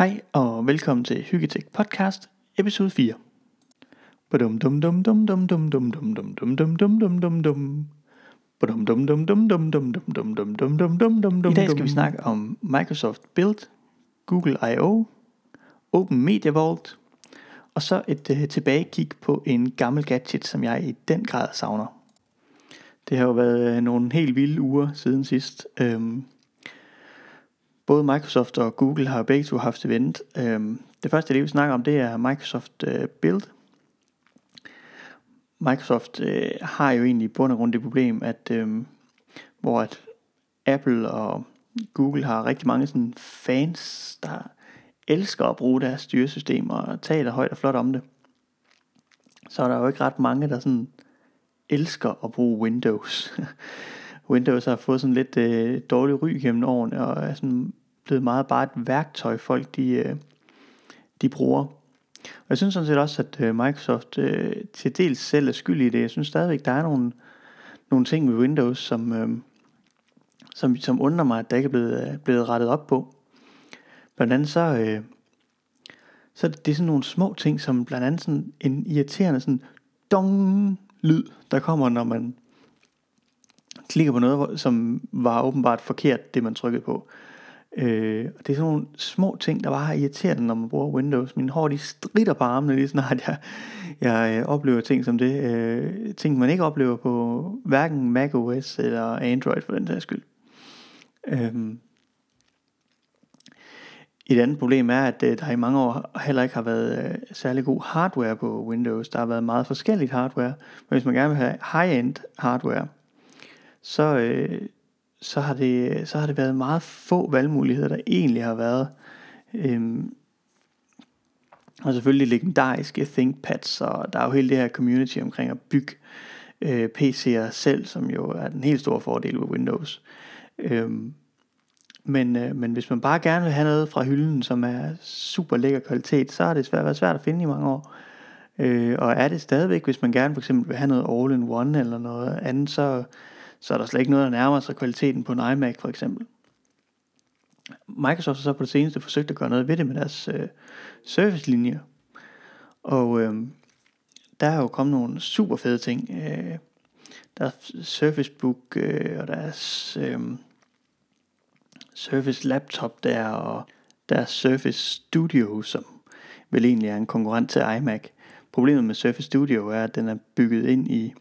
Hej og velkommen til Hyggetek Podcast, episode 4. Badum dum dum dum dum dum dum dum dum dum dum dum dum dum dum. Badum dum dum dum dum dum dum dum dum dum dum dum dum dum. I dag skal vi snakke om Microsoft Build, Google I.O., Open Media Vault, og så et uh, tilbagekig på en gammel gadget, som jeg i den grad savner. Det har jo været uh, nogle helt vilde uger siden sidst. Um, både Microsoft og Google har begge to haft event. Um, det første, det vi snakker om, det er Microsoft øh, Build. Microsoft øh, har jo egentlig i bund og grund det problem, at um, hvor at Apple og Google har rigtig mange sådan fans, der elsker at bruge deres styresystem og taler højt og flot om det. Så er der jo ikke ret mange, der sådan elsker at bruge Windows. Windows har fået sådan lidt øh, dårlig ry gennem årene, og er sådan blevet meget bare et værktøj, folk de, øh, de bruger. Og jeg synes sådan set også, at øh, Microsoft øh, til dels selv er skyld i det. Jeg synes stadigvæk, der er nogle, nogle ting ved Windows, som, øh, som, som undrer mig, at der ikke er blevet, øh, blevet rettet op på. Blandt andet så, øh, så det, det er sådan nogle små ting, som blandt andet sådan en irriterende sådan dong lyd, der kommer, når man klikker på noget, som var åbenbart forkert, det man trykkede på. Øh, og det er sådan nogle små ting, der bare er irriterende, når man bruger Windows. Min hår, de strider på armene lige snart jeg, jeg øh, oplever ting som det. Øh, ting, man ikke oplever på hverken macOS eller Android for den sags skyld. Øh, et andet problem er, at øh, der i mange år heller ikke har været øh, særlig god hardware på Windows. Der har været meget forskelligt hardware. Men hvis man gerne vil have high-end hardware, så, øh, så, har det, så har det været meget få valgmuligheder, der egentlig har været. Øhm, og selvfølgelig legendariske ThinkPads, og der er jo hele det her community omkring at bygge øh, PC'er selv, som jo er den helt store fordel ved Windows. Øhm, men, øh, men hvis man bare gerne vil have noget fra hylden, som er super lækker kvalitet, så har det svært, været svært at finde i mange år. Øh, og er det stadigvæk, hvis man gerne for eksempel vil have noget all-in-one eller noget andet, så, så er der slet ikke noget, der nærmer sig kvaliteten på en iMac for eksempel. Microsoft har så på det seneste forsøgt at gøre noget ved det med deres øh, servicelinjer. Og øh, der er jo kommet nogle super fede ting. Øh, der er Surface Book, øh, og deres øh, Surface Laptop der, og deres Surface Studio, som vel egentlig er en konkurrent til iMac. Problemet med Surface Studio er, at den er bygget ind i,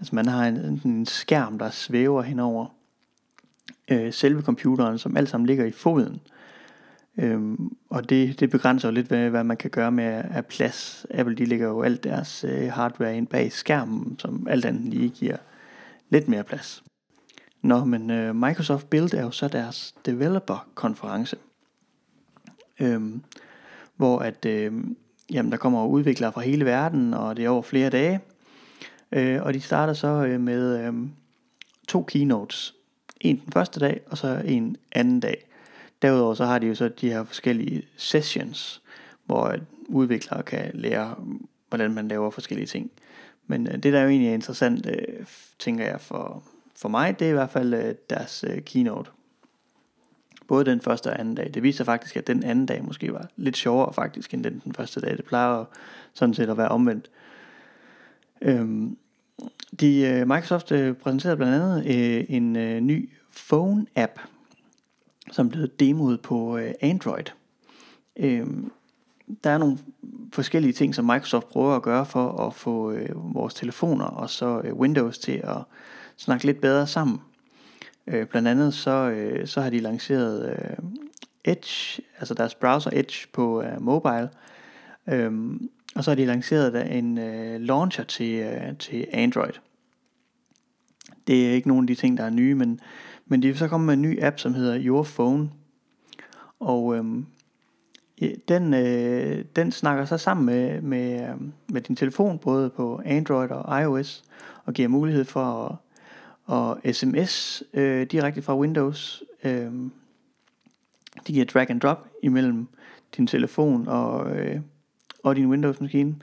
altså man har en, en skærm, der svæver henover øh, selve computeren, som alt sammen ligger i foden. Øhm, og det, det begrænser jo lidt, hvad, hvad man kan gøre med af plads. Apple de lægger jo alt deres øh, hardware ind bag skærmen, som alt andet lige giver lidt mere plads. Nå, men øh, Microsoft Build er jo så deres developer-konference, øhm, hvor at, øh, jamen, der kommer udviklere fra hele verden, og det er over flere dage. Øh, og de starter så øh, med øh, to keynotes. En den første dag, og så en anden dag. Derudover så har de jo så de her forskellige sessions, hvor udviklere kan lære, hvordan man laver forskellige ting. Men øh, det der jo egentlig er interessant, øh, tænker jeg, for, for mig, det er i hvert fald øh, deres øh, keynote. Både den første og anden dag. Det viser faktisk, at den anden dag måske var lidt sjovere faktisk, end den, den første dag. Det plejer sådan set at være omvendt. Øhm, de, øh, Microsoft øh, præsenterede blandt andet øh, en øh, ny phone-app, som blev demoet på øh, Android. Øhm, der er nogle forskellige ting, som Microsoft prøver at gøre for at få øh, vores telefoner og så øh, Windows til at snakke lidt bedre sammen. Øh, blandt andet så, øh, så har de lanceret øh, Edge, altså deres browser Edge på øh, mobile. Øh, og så har de lanceret en øh, launcher til, øh, til Android. Det er ikke nogen af de ting, der er nye, men, men de er så kommet med en ny app, som hedder Your Phone. Og øh, den, øh, den snakker så sammen med, med, øh, med din telefon, både på Android og iOS, og giver mulighed for at og sms øh, direkte fra Windows. Øh, de giver drag and drop imellem din telefon og, øh, og din Windows-maskine.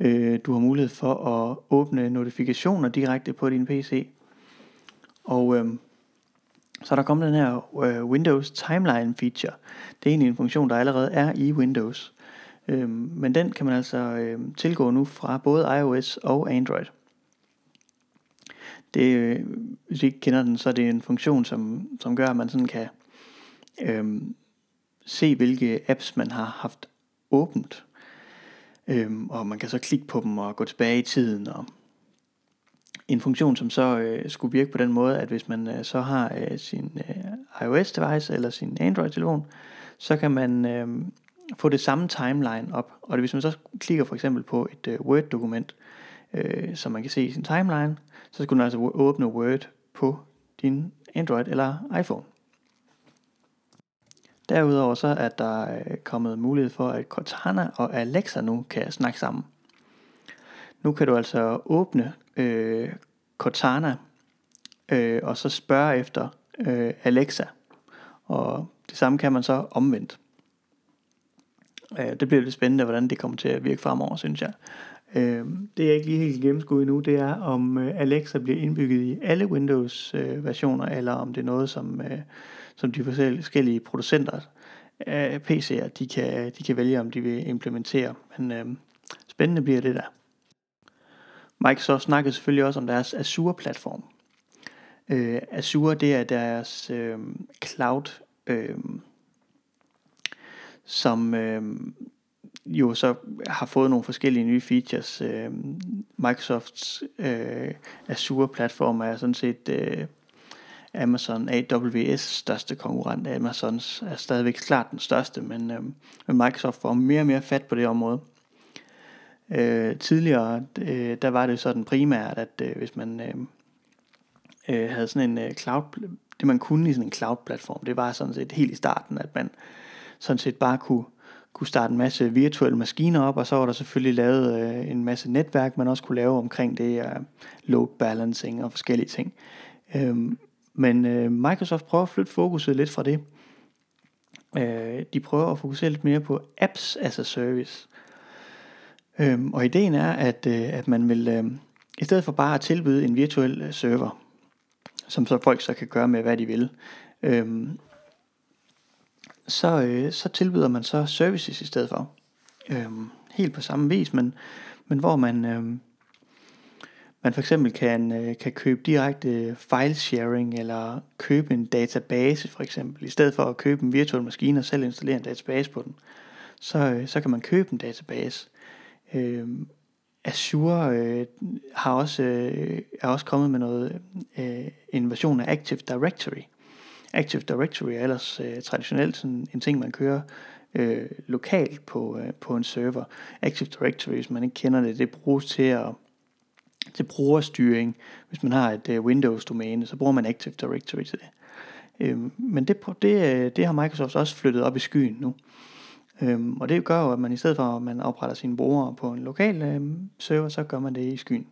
Øh, du har mulighed for at åbne notifikationer direkte på din PC. Og øh, Så er der kommet den her øh, Windows Timeline feature. Det er egentlig en funktion, der allerede er i Windows. Øh, men den kan man altså øh, tilgå nu fra både iOS og Android. Det, øh, hvis I ikke kender den, så er det en funktion, som, som gør, at man sådan kan øh, se, hvilke apps man har haft åbent. Øhm, og man kan så klikke på dem og gå tilbage i tiden. Og en funktion, som så øh, skulle virke på den måde, at hvis man øh, så har øh, sin øh, iOS-device eller sin Android-telefon, så kan man øh, få det samme timeline op. Og hvis man så klikker for eksempel på et øh, Word-dokument, øh, som man kan se i sin timeline, så skulle man altså åbne Word på din Android eller iPhone. Derudover så er der øh, kommet mulighed for, at Cortana og Alexa nu kan snakke sammen. Nu kan du altså åbne øh, Cortana øh, og så spørge efter øh, Alexa. Og det samme kan man så omvendt. Øh, det bliver lidt spændende, hvordan det kommer til at virke fremover, synes jeg. Øh, det er ikke lige helt gennemskuet endnu, det er om øh, Alexa bliver indbygget i alle Windows øh, versioner, eller om det er noget, som, øh, som de forskellige producenter af PC'er, de kan, de kan vælge, om de vil implementere. Men øh, spændende bliver det der. Microsoft snakkede selvfølgelig også om deres Azure-platform. Øh, Azure, det er deres øh, cloud, øh, som øh, jo så har fået nogle forskellige nye features. Øh, Microsofts øh, Azure-platform er sådan set øh, Amazon AWS største konkurrent. Amazons er stadigvæk klart den største, men, øh, men Microsoft får mere og mere fat på det område. Øh, tidligere, øh, der var det sådan primært, at øh, hvis man øh, øh, havde sådan en øh, cloud, det man kunne i sådan en cloud-platform, det var sådan set helt i starten, at man sådan set bare kunne, kunne starte en masse virtuelle maskiner op, og så var der selvfølgelig lavet øh, en masse netværk, man også kunne lave omkring det, øh, load balancing og forskellige ting. Øhm, men øh, Microsoft prøver at flytte fokuset lidt fra det. Øh, de prøver at fokusere lidt mere på apps as a service. Øhm, og ideen er, at, øh, at man vil, øh, i stedet for bare at tilbyde en virtuel øh, server, som så folk så kan gøre med, hvad de vil, øh, så, øh, så tilbyder man så services i stedet for. Øh, helt på samme vis, men, men hvor man, øh, man for eksempel kan, øh, kan købe direkte file sharing, eller købe en database for eksempel, i stedet for at købe en virtuel maskine og selv installere en database på den, så, øh, så kan man købe en database. Øh, Azure øh, har også, øh, er også kommet med noget øh, en version af Active Directory. Active Directory er ellers øh, traditionelt sådan en ting, man kører øh, lokalt på, øh, på en server. Active Directory, hvis man ikke kender det, det bruges til at til brugerstyring. Hvis man har et uh, Windows-domæne, så bruger man Active Directory til det. Øhm, men det, det, øh, det har Microsoft også flyttet op i skyen nu. Øhm, og det gør jo, at man i stedet for, at man opretter sine brugere på en lokal øhm, server, så gør man det i skyen.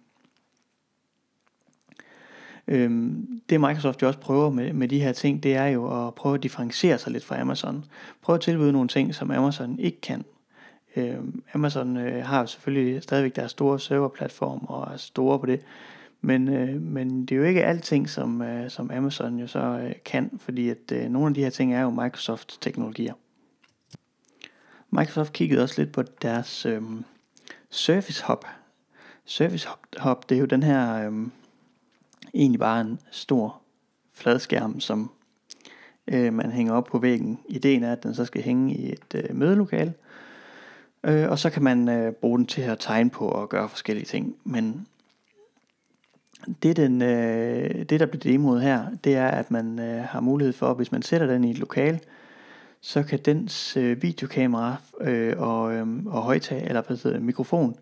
Øhm, det Microsoft jo også prøver med, med de her ting, det er jo at prøve at differentiere sig lidt fra Amazon. Prøve at tilbyde nogle ting, som Amazon ikke kan. Øh, Amazon øh, har selvfølgelig stadigvæk deres store serverplatform og er store på det. Men, øh, men det er jo ikke alting, som, øh, som Amazon jo så øh, kan, fordi at øh, nogle af de her ting er jo Microsoft teknologier. Microsoft kiggede også lidt på deres øh, Service Hub. Service Hub, det er jo den her øh, egentlig bare en stor fladskærm, som øh, man hænger op på væggen. Ideen er, at den så skal hænge i et øh, mødelokale, øh, og så kan man øh, bruge den til at tegne på og gøre forskellige ting. Men det, den, øh, det der bliver demoet her, det er, at man øh, har mulighed for, hvis man sætter den i et lokal, så kan dens øh, videokamera øh, og, øh, og højtag, eller hvad hedder, mikrofon,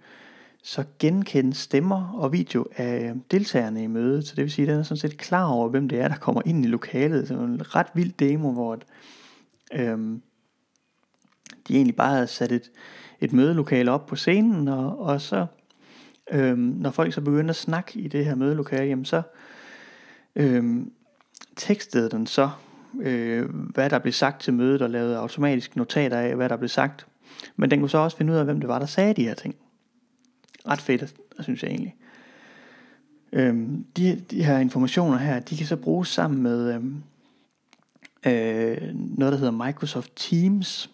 så genkende stemmer og video af øh, deltagerne i mødet. Så det vil sige, at den er sådan set klar over, hvem det er, der kommer ind i lokalet. Så en ret vild demo, hvor øh, de egentlig bare havde sat et, et mødelokale op på scenen, og, og så øh, når folk så begyndte at snakke i det her mødelokale, jamen så øh, tekstede den så øh, hvad der blev sagt til mødet, og lavede automatisk notater af, hvad der blev sagt. Men den kunne så også finde ud af, hvem det var, der sagde de her ting. Ret fedt, synes jeg egentlig. Øhm, de, de her informationer her, de kan så bruges sammen med, øhm, øh, noget, der hedder Microsoft Teams,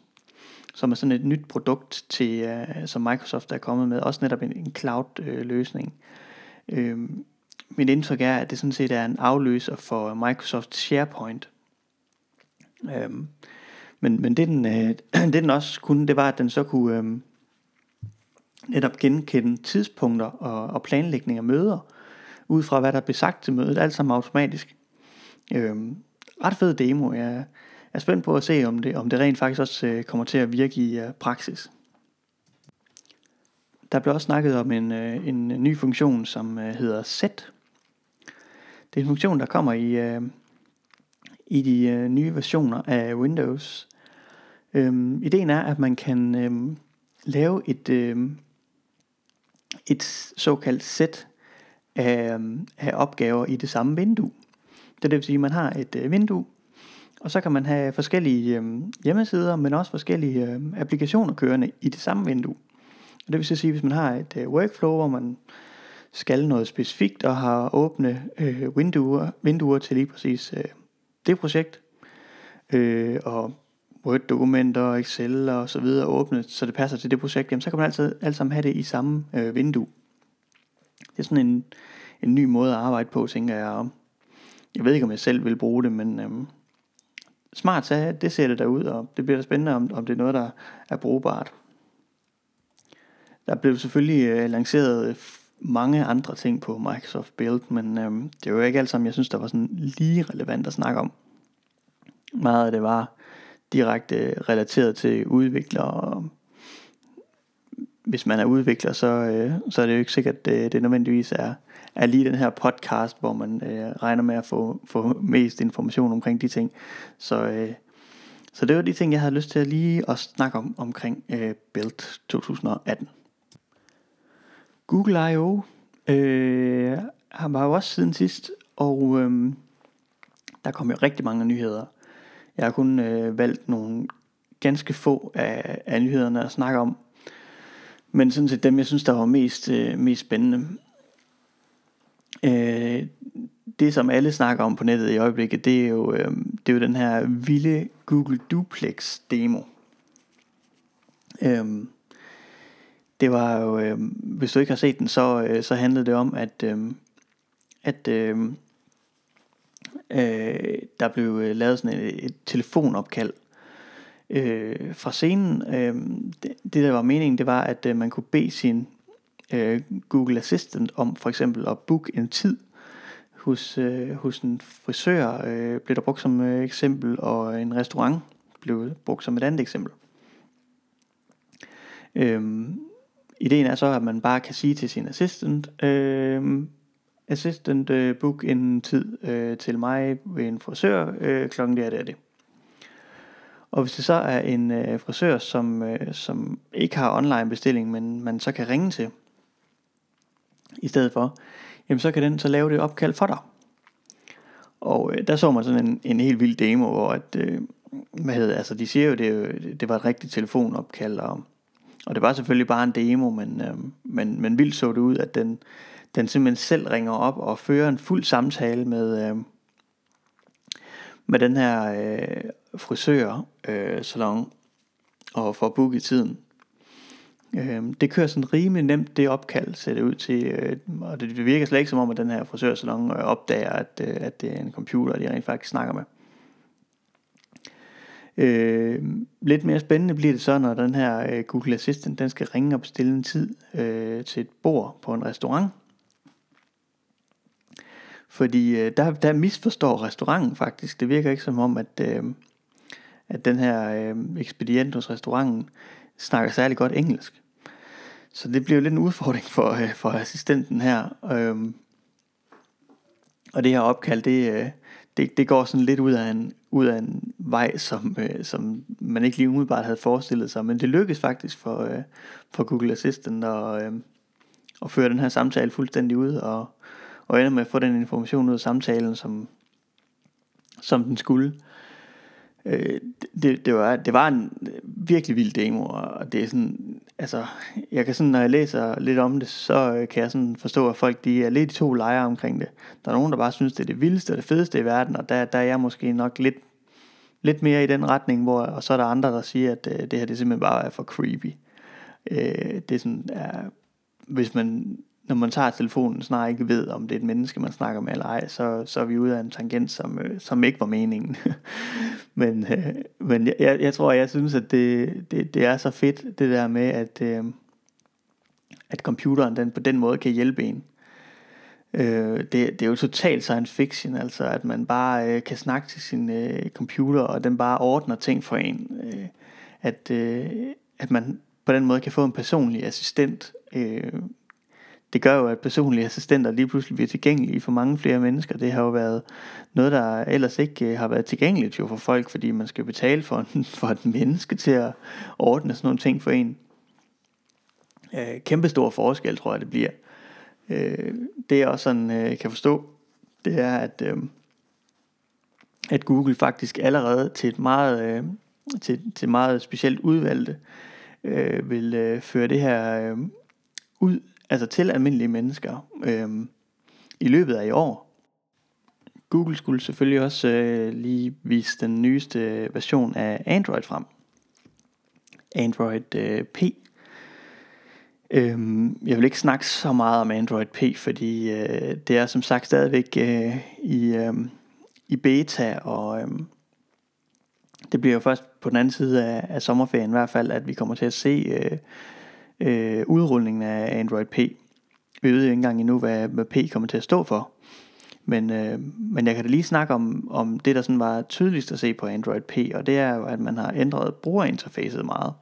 som er sådan et nyt produkt, til, øh, som Microsoft er kommet med. Også netop en, en cloud-løsning. Øh, øhm, mit indtryk er, at det sådan set er en afløser for Microsoft SharePoint. Øh, men, men det den, øh, det den også kunne, det var, at den så kunne øh, netop genkende tidspunkter og, og planlægning af møder, ud fra hvad der blev sagt til mødet, alt sammen automatisk. Øh, ret fed demo. Jeg er spændt på at se, om det, om det rent faktisk også øh, kommer til at virke i øh, praksis. Der blev også snakket om en, øh, en ny funktion, som hedder Set. Det er en funktion, der kommer i, i de nye versioner af Windows. Øhm, ideen er, at man kan øhm, lave et, øhm, et såkaldt sæt af, øhm, af opgaver i det samme vindue. Det, det vil sige, at man har et øh, vindue, og så kan man have forskellige øh, hjemmesider, men også forskellige øh, applikationer kørende i det samme vindue. Og det vil sige, hvis man har et øh, workflow, hvor man skal noget specifikt og har åbne øh, vinduer, vinduer til lige præcis øh, det projekt, øh, og Word-dokumenter, Excel og så videre åbne, så det passer til det projekt, jamen, så kan man altid alt sammen have det i samme øh, vindue. Det er sådan en, en ny måde at arbejde på, tænker jeg. Jeg ved ikke, om jeg selv vil bruge det, men øhm, smart så det ser det der ud, og det bliver da spændende, om, om det er noget, der er brugbart. Der blev selvfølgelig øh, lanceret mange andre ting på Microsoft Build, men øh, det var jo ikke alt sammen, jeg synes, der var sådan lige relevant at snakke om. Meget af det var direkte relateret til udviklere. Hvis man er udvikler, så, øh, så er det jo ikke sikkert, at det, det nødvendigvis er, er lige den her podcast, hvor man øh, regner med at få, få mest information omkring de ting. Så, øh, så det var de ting, jeg havde lyst til at lige at snakke om omkring øh, Build 2018. Google I.O. Øh, var jo også siden sidst, og øh, der kom jo rigtig mange nyheder. Jeg har kun øh, valgt nogle ganske få af, af nyhederne at snakke om. Men sådan set dem, jeg synes, der var mest, øh, mest spændende. Øh, det, som alle snakker om på nettet i øjeblikket, det er jo, øh, det er jo den her vilde Google Duplex demo. Øh, det var jo, øh, hvis du ikke har set den, så, øh, så handlede det om, at, øh, at øh, øh, der blev øh, lavet sådan et, et telefonopkald øh, fra scenen. Øh, det, det der var meningen, det var, at øh, man kunne bede sin øh, Google Assistant om for eksempel at booke en tid hos, øh, hos en frisør, øh, blev der brugt som øh, eksempel, og en restaurant blev brugt som et andet eksempel. Øhm, ideen er så, at man bare kan sige til sin assistant, øh, assistant øh, book en tid øh, til mig ved en frisør øh, klokken der, der, det. Og hvis det så er en øh, frisør, som, øh, som ikke har online bestilling, men man så kan ringe til i stedet for, jamen så kan den så lave det opkald for dig. Og øh, der så man sådan en, en helt vild demo, hvor at, øh, hvad hedder, altså de siger jo, det, det var et rigtigt telefonopkald, og, og det var selvfølgelig bare en demo, men, øh, men, men vildt så det ud, at den, den simpelthen selv ringer op og fører en fuld samtale med, øh, med den her øh, frisør øh, salon og får booket tiden. Øh, det kører sådan rimelig nemt, det opkald ser det ud til, øh, og det, virker slet ikke som om, at den her frisørsalon øh, opdager, at, øh, at det er en computer, de rent faktisk snakker med. Øh, lidt mere spændende bliver det så, når den her øh, Google Assistant, den skal ringe og bestille en tid øh, til et bord på en restaurant. Fordi øh, der, der misforstår restauranten faktisk. Det virker ikke som om, at, øh, at den her øh, ekspedient hos restauranten snakker særlig godt engelsk. Så det bliver lidt en udfordring for, øh, for assistenten her. Øhm, og det her opkald, det, øh, det, det går sådan lidt ud af en, ud af en vej, som, øh, som man ikke lige umiddelbart havde forestillet sig. Men det lykkedes faktisk for, øh, for Google Assistant at, øh, at føre den her samtale fuldstændig ud og, og ender med at få den information ud af samtalen, som, som den skulle. Øh, det, det, var, det var en virkelig vild demo, og det er sådan, altså, jeg kan sådan, når jeg læser lidt om det, så øh, kan jeg sådan forstå, at folk de er lidt i to lejre omkring det. Der er nogen, der bare synes, det er det vildeste og det fedeste i verden, og der, der er jeg måske nok lidt lidt mere i den retning, hvor, og så er der andre, der siger, at øh, det her det simpelthen bare er for creepy. Øh, det er sådan, er, hvis man, når man tager telefonen, snarere ikke ved, om det er et menneske, man snakker med eller ej, så, så er vi ude af en tangent, som, øh, som ikke var meningen. men øh, men jeg, jeg tror, jeg synes, at det, det, det er så fedt, det der med, at, øh, at computeren den på den måde kan hjælpe en. Øh, det, det er jo totalt science fiction, altså at man bare øh, kan snakke til sin øh, computer, og den bare ordner ting for en. Øh, at, øh, at man på den måde kan få en personlig assistent. Øh, det gør jo, at personlige assistenter lige pludselig bliver tilgængelige for mange flere mennesker. Det har jo været noget, der ellers ikke øh, har været tilgængeligt jo for folk, fordi man skal betale for, en, for et menneske til at ordne sådan nogle ting for en. Øh, kæmpe stor forskel, tror jeg, det bliver. Øh, det jeg også sådan øh, kan forstå, det er, at, øh, at Google faktisk allerede til et meget, øh, til, til meget specielt udvalgte øh, vil øh, føre det her øh, ud, altså til almindelige mennesker øh, i løbet af i år. Google skulle selvfølgelig også øh, lige vise den nyeste version af Android frem. Android øh, P Øhm, jeg vil ikke snakke så meget om Android P, fordi øh, det er som sagt stadigvæk øh, i, øh, i beta, og øh, det bliver jo først på den anden side af, af sommerferien i hvert fald, at vi kommer til at se øh, øh, udrulningen af Android P. Vi ved jo ikke engang endnu, hvad, hvad P kommer til at stå for. Men, øh, men jeg kan da lige snakke om, om det, der sådan var tydeligst at se på Android P, og det er jo, at man har ændret brugerinterfacet meget.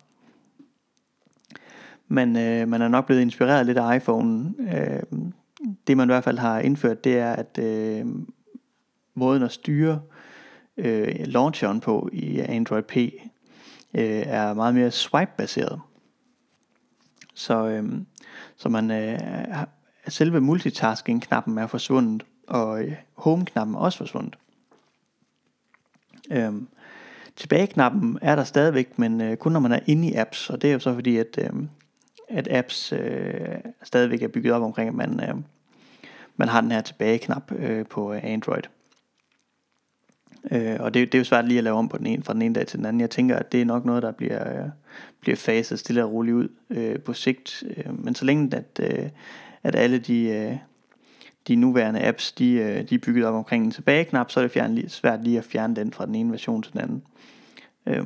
Men øh, man er nok blevet inspireret lidt af iPhone. Øh, det man i hvert fald har indført, det er, at øh, måden at styre øh, launcheren på i Android P øh, er meget mere swipe-baseret. Så, øhm, så man øh, selve multitasking-knappen er forsvundet, og øh, home-knappen er også forsvundet. Øhm, tilbage-knappen er der stadigvæk, men øh, kun når man er inde i apps, og det er jo så fordi, at øh, at apps øh, stadigvæk er bygget op omkring, at man, øh, man har den her tilbage-knap øh, på øh, Android. Øh, og det, det er jo svært lige at lave om på den ene, fra den ene dag til den anden. Jeg tænker, at det er nok noget, der bliver, øh, bliver faset stille og roligt ud øh, på sigt. Øh, men så længe at, øh, at alle de, øh, de nuværende apps, de, øh, de er bygget op omkring en tilbageknap, så er det fjern, svært lige at fjerne den fra den ene version til den anden. Øh,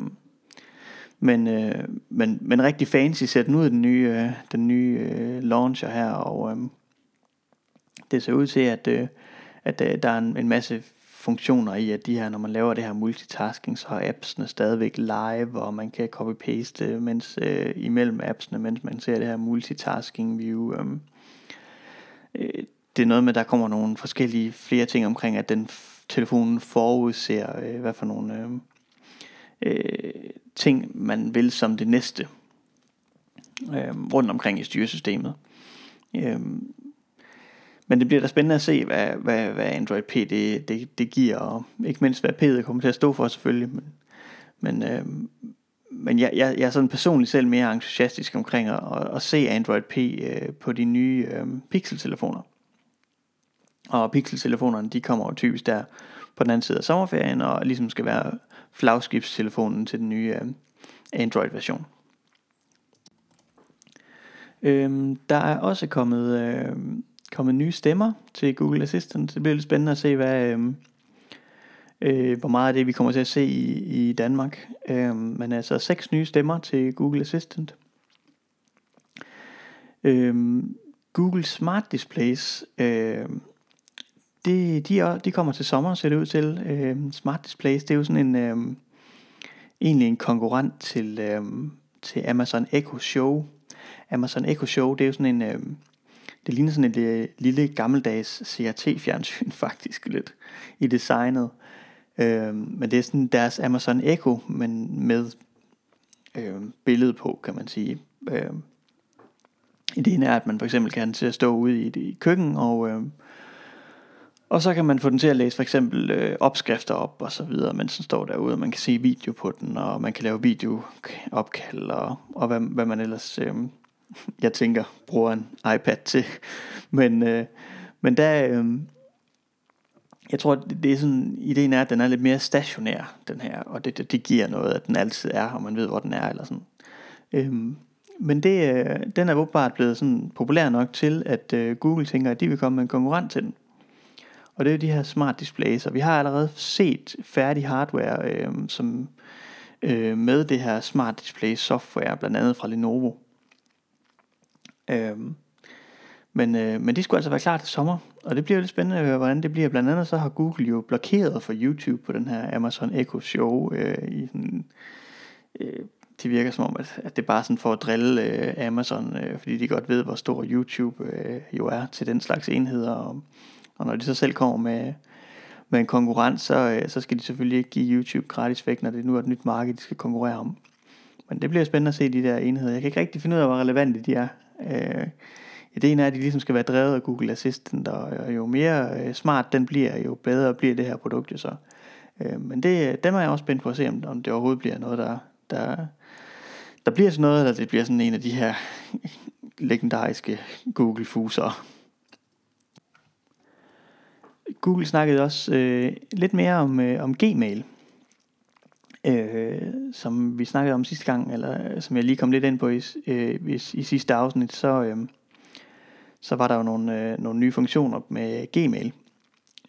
men, øh, men, men rigtig fancy ser den ud, den nye, øh, den nye øh, launcher her, og øh, det ser ud til, at, øh, at øh, der er en, en masse funktioner i, at de her, når man laver det her multitasking, så er appsene stadigvæk live, og man kan copy-paste mens, øh, imellem appsene, mens man ser det her multitasking view. Øh, øh, det er noget med, at der kommer nogle forskellige flere ting omkring, at den telefonen forudser, øh, hvad for nogle... Øh, øh, ting, man vil som det næste øh, rundt omkring i styresystemet. Øh, men det bliver da spændende at se, hvad, hvad, hvad Android P det, det, det giver, og ikke mindst hvad P'et kommer til at stå for selvfølgelig. Men, men, øh, men jeg, jeg, jeg er sådan personligt selv mere entusiastisk omkring at, at, at se Android P øh, på de nye øh, Pixel-telefoner. Og Pixel-telefonerne, de kommer jo typisk der på den anden side af sommerferien, og ligesom skal være flagskibstelefonen til den nye øh, Android-version. Øhm, der er også kommet, øh, kommet nye stemmer til Google Assistant. Det bliver lidt spændende at se, hvad, øh, øh, hvor meget af det vi kommer til at se i, i Danmark. Øh, men altså seks nye stemmer til Google Assistant. Øh, Google Smart Displays øh, det, de, er, de kommer til sommer, ser det ud til. Øh, Smart Displays, det er jo sådan en, øh, egentlig en konkurrent til, øh, til Amazon Echo Show. Amazon Echo Show, det er jo sådan en, øh, det ligner sådan et øh, lille gammeldags CRT-fjernsyn faktisk lidt i designet. Øh, men det er sådan deres Amazon Echo, men med øh, billede på, kan man sige. Øh, ideen er, at man for eksempel kan til at stå ude i i køkken og... Øh, og så kan man få den til at læse for eksempel øh, opskrifter op og så videre, mens den står derude. Man kan se video på den, og man kan lave videoopkald og, og hvad, hvad man ellers, øh, jeg tænker, bruger en iPad til. Men, øh, men der, øh, jeg tror, det, det er sådan, ideen er, at den er lidt mere stationær, den her, og det, det, det giver noget, at den altid er, og man ved, hvor den er, eller sådan. Øhm, men det, øh, den er åbenbart blevet sådan populær nok til, at øh, Google tænker, at de vil komme med en konkurrent til den. Og det er jo de her smart displays, og vi har allerede set færdig hardware, øh, som øh, med det her smart display software, blandt andet fra Lenovo. Øh, men, øh, men det skulle altså være klar til sommer, og det bliver lidt spændende at høre, hvordan det bliver. Blandt andet så har Google jo blokeret for YouTube på den her Amazon Echo Show. Øh, i sådan, øh, det virker som om, at, at det er bare sådan for at drille øh, Amazon, øh, fordi de godt ved, hvor stor YouTube øh, jo er til den slags enheder. Og, og når de så selv kommer med, med en konkurrent, så, øh, så skal de selvfølgelig ikke give YouTube gratis væk, når det nu er et nyt marked, de skal konkurrere om. Men det bliver spændende at se de der enheder. Jeg kan ikke rigtig finde ud af, hvor relevante de er. Øh, ideen er, at de ligesom skal være drevet af Google Assistant, og jo mere øh, smart den bliver, jo bedre bliver det her produkt jo så. Øh, men det, dem er jeg også spændt på at se, om, om det overhovedet bliver noget, der, der, der bliver sådan noget, eller det bliver sådan en af de her legendariske Google-fuser. Google snakkede også øh, lidt mere om, øh, om Gmail, øh, som vi snakkede om sidste gang, eller øh, som jeg lige kom lidt ind på i, øh, i, i sidste afsnit, så, øh, så var der jo nogle, øh, nogle nye funktioner med Gmail.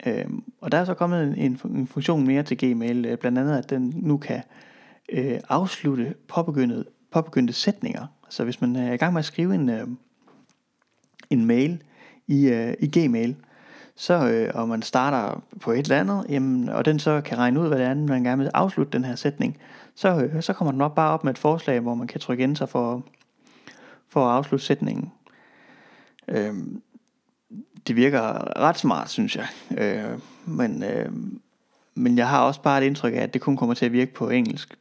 Øh, og der er så kommet en, en, en funktion mere til Gmail, øh, blandt andet at den nu kan øh, afslutte påbegyndte, påbegyndte sætninger. Så hvis man er i gang med at skrive en, øh, en mail i, øh, i Gmail, så, øh, og man starter på et eller andet, jamen, og den så kan regne ud, hvad det er, man gerne vil afslutte den her sætning, så, øh, så kommer den op bare op med et forslag, hvor man kan trykke enter for, for at afslutte sætningen. Øh, det virker ret smart, synes jeg. Øh, men, øh, men jeg har også bare et indtryk af, at det kun kommer til at virke på engelsk.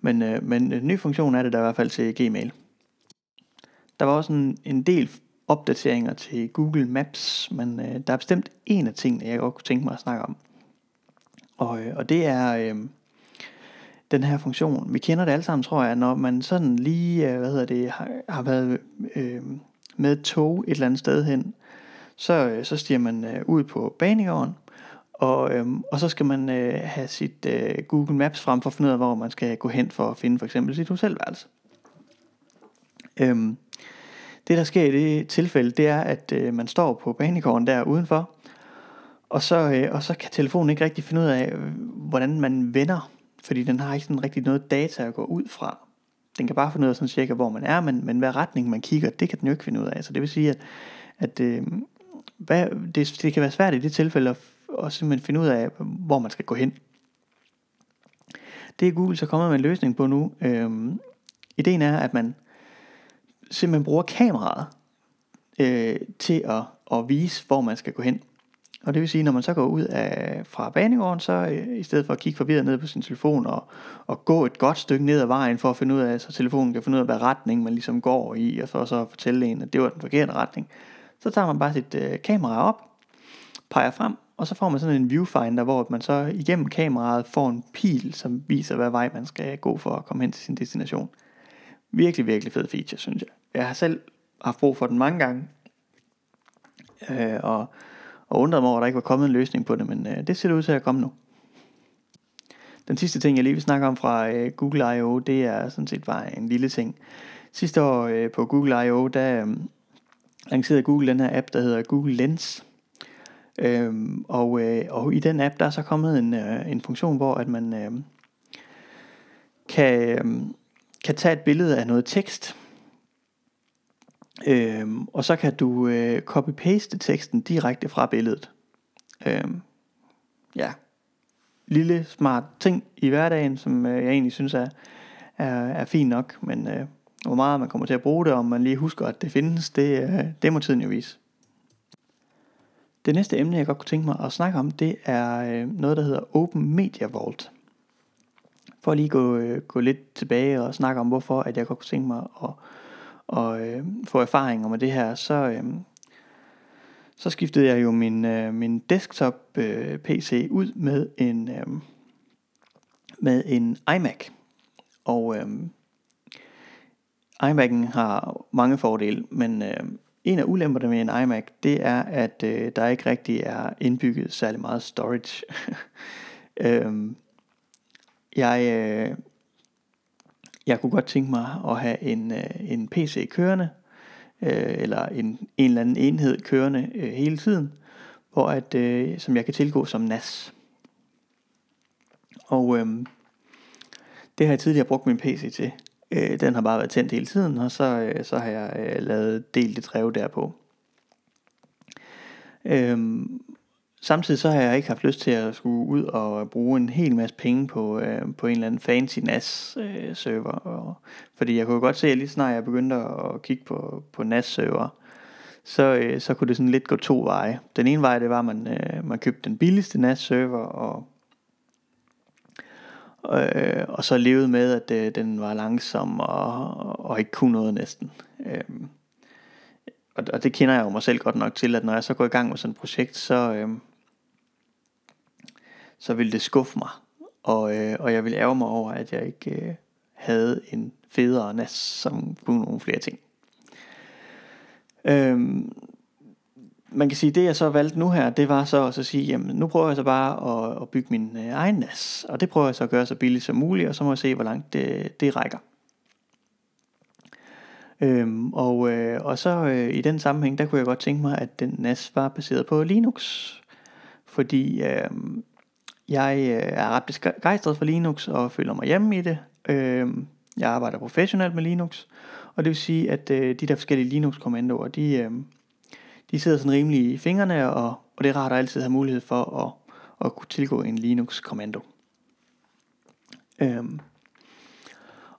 Men, øh, men en ny funktion er det der i hvert fald til Gmail. Der var også en, en del opdateringer til Google Maps, men øh, der er bestemt en af tingene, jeg godt kunne tænke mig at snakke om. Og, øh, og det er øh, den her funktion. Vi kender det alle sammen, tror jeg, når man sådan lige, øh, hvad hedder det, har, har været øh, med tog et eller andet sted hen, så, øh, så stiger man øh, ud på banegården, og, øh, og så skal man øh, have sit øh, Google Maps frem for at finde ud af, hvor man skal gå hen for at finde for eksempel sit hotelværelse. Øh, det der sker i det tilfælde, det er, at øh, man står på banegården der udenfor, og så, øh, og så kan telefonen ikke rigtig finde ud af, øh, hvordan man vender, fordi den har ikke sådan rigtig noget data at gå ud fra. Den kan bare finde ud af sådan cirka, hvor man er, men, men hvad retning man kigger, det kan den jo ikke finde ud af. Så det vil sige, at, at øh, hvad, det, det kan være svært i det tilfælde at, at simpelthen finde ud af, hvor man skal gå hen. Det er Google så kommet med en løsning på nu. Øh, ideen er, at man simpelthen bruger kameraet øh, til at, at vise, hvor man skal gå hen. Og det vil sige, når man så går ud af, fra banegården, så øh, i stedet for at kigge forvirret ned på sin telefon og, og gå et godt stykke ned ad vejen for at finde ud af, så telefonen kan finde ud af, hvad retning man ligesom går i, og for så at fortælle en, at det var den forkerte retning, så tager man bare sit øh, kamera op, peger frem, og så får man sådan en viewfinder, hvor man så igennem kameraet får en pil, som viser, hvad vej man skal gå for at komme hen til sin destination. Virkelig, virkelig fed feature, synes jeg. Jeg har selv haft brug for den mange gange, øh, og, og undret mig over, at der ikke var kommet en løsning på det, men øh, det ser det ud til at komme nu. Den sidste ting, jeg lige vil snakke om fra øh, Google I.O., det er sådan set bare en lille ting. Sidste år øh, på Google I.O., der øh, lancerede Google den her app, der hedder Google Lens. Øhm, og, øh, og i den app, der er så kommet en, øh, en funktion, hvor at man øh, kan, øh, kan tage et billede af noget tekst, Øhm, og så kan du øh, copy-paste teksten direkte fra billedet. Øhm, ja, lille smart ting i hverdagen, som øh, jeg egentlig synes er, er, er fint nok, men øh, hvor meget man kommer til at bruge det, om man lige husker, at det findes, det, øh, det må tiden jo vise. Det næste emne, jeg godt kunne tænke mig at snakke om, det er øh, noget, der hedder Open Media Vault. For at lige gå, øh, gå lidt tilbage og snakke om, hvorfor at jeg godt kunne tænke mig at og øh, få erfaringer med det her, så, øh, så skiftede jeg jo min, øh, min desktop øh, PC ud med en, øh, med en iMac. Og øh, iMac'en har mange fordele, men, øh, en af ulemperne med en iMac, det er, at øh, der ikke rigtig er indbygget særlig meget storage. øh, jeg, øh, jeg kunne godt tænke mig at have en, øh, en PC kørende, øh, eller en, en eller anden enhed kørende øh, hele tiden, hvor at, øh, som jeg kan tilgå som NAS. Og øh, det har jeg tidligere brugt min PC til. Øh, den har bare været tændt hele tiden, og så, øh, så har jeg øh, lavet delte drev derpå. Øh, samtidig så har jeg ikke haft lyst til at skulle ud og bruge en hel masse penge på, øh, på en eller anden fancy NAS øh, server. Og, fordi jeg kunne godt se, at lige snart jeg begyndte at kigge på, på NAS server, så, øh, så kunne det sådan lidt gå to veje. Den ene vej, det var, at man, øh, man købte den billigste NAS server, og øh, og så levede med, at øh, den var langsom og, og ikke kunne noget næsten. Øh, og, og det kender jeg jo mig selv godt nok til, at når jeg så går i gang med sådan et projekt, så, øh, så vil det skuffe mig. Og, øh, og jeg vil ærge mig over, at jeg ikke øh, havde en federe NAS, som kunne nogle flere ting. Øhm, man kan sige, det jeg så valgte nu her, det var så at sige, jamen nu prøver jeg så bare at, at bygge min øh, egen NAS, og det prøver jeg så at gøre så billigt som muligt, og så må jeg se, hvor langt det, det rækker. Øhm, og, øh, og så øh, i den sammenhæng, der kunne jeg godt tænke mig, at den NAS var baseret på Linux. Fordi øh, jeg øh, er ret begejstret for Linux og føler mig hjemme i det. Øh, jeg arbejder professionelt med Linux, og det vil sige, at øh, de der forskellige Linux-kommandoer, de, øh, de sidder sådan rimelig i fingrene, og, og det er rart at altid have mulighed for at, at kunne tilgå en Linux-kommando. Øhm,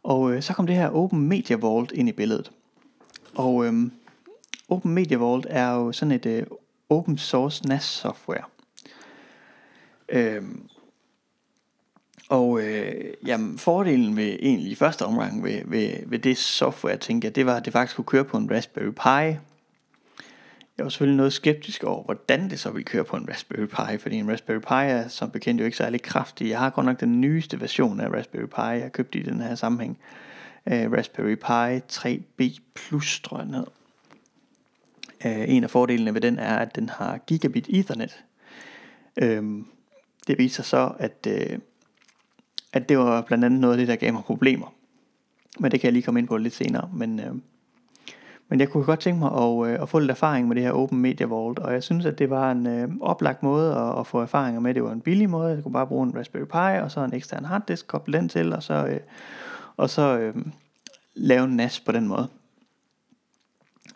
og øh, så kom det her Open Media Vault ind i billedet. Og øhm, Open Media Vault er jo sådan et øh, open source NAS software. Øhm, og øh, jamen, fordelen ved egentlig i første omgang ved, ved, ved det software, tænker jeg, det var, at det faktisk kunne køre på en Raspberry Pi, jeg var selvfølgelig noget skeptisk over, hvordan det så ville køre på en Raspberry Pi, fordi en Raspberry Pi er som bekendt jo ikke særlig kraftig. Jeg har godt nok den nyeste version af Raspberry Pi, jeg har købt i den her sammenhæng. Uh, Raspberry Pi 3B Plus, tror jeg ned. Uh, øh, en af fordelene ved den er, at den har gigabit ethernet. Uh, det viser så, at, øh, at det var blandt andet noget af det, der gav mig problemer. Men det kan jeg lige komme ind på lidt senere. Men øh, men jeg kunne godt tænke mig at, øh, at få lidt erfaring med det her Open Media Vault, og jeg synes, at det var en øh, oplagt måde at, at få erfaringer med. Det var en billig måde. Jeg kunne bare bruge en Raspberry Pi, og så en ekstern harddisk, koble den til, og så, øh, og så øh, lave en NAS på den måde.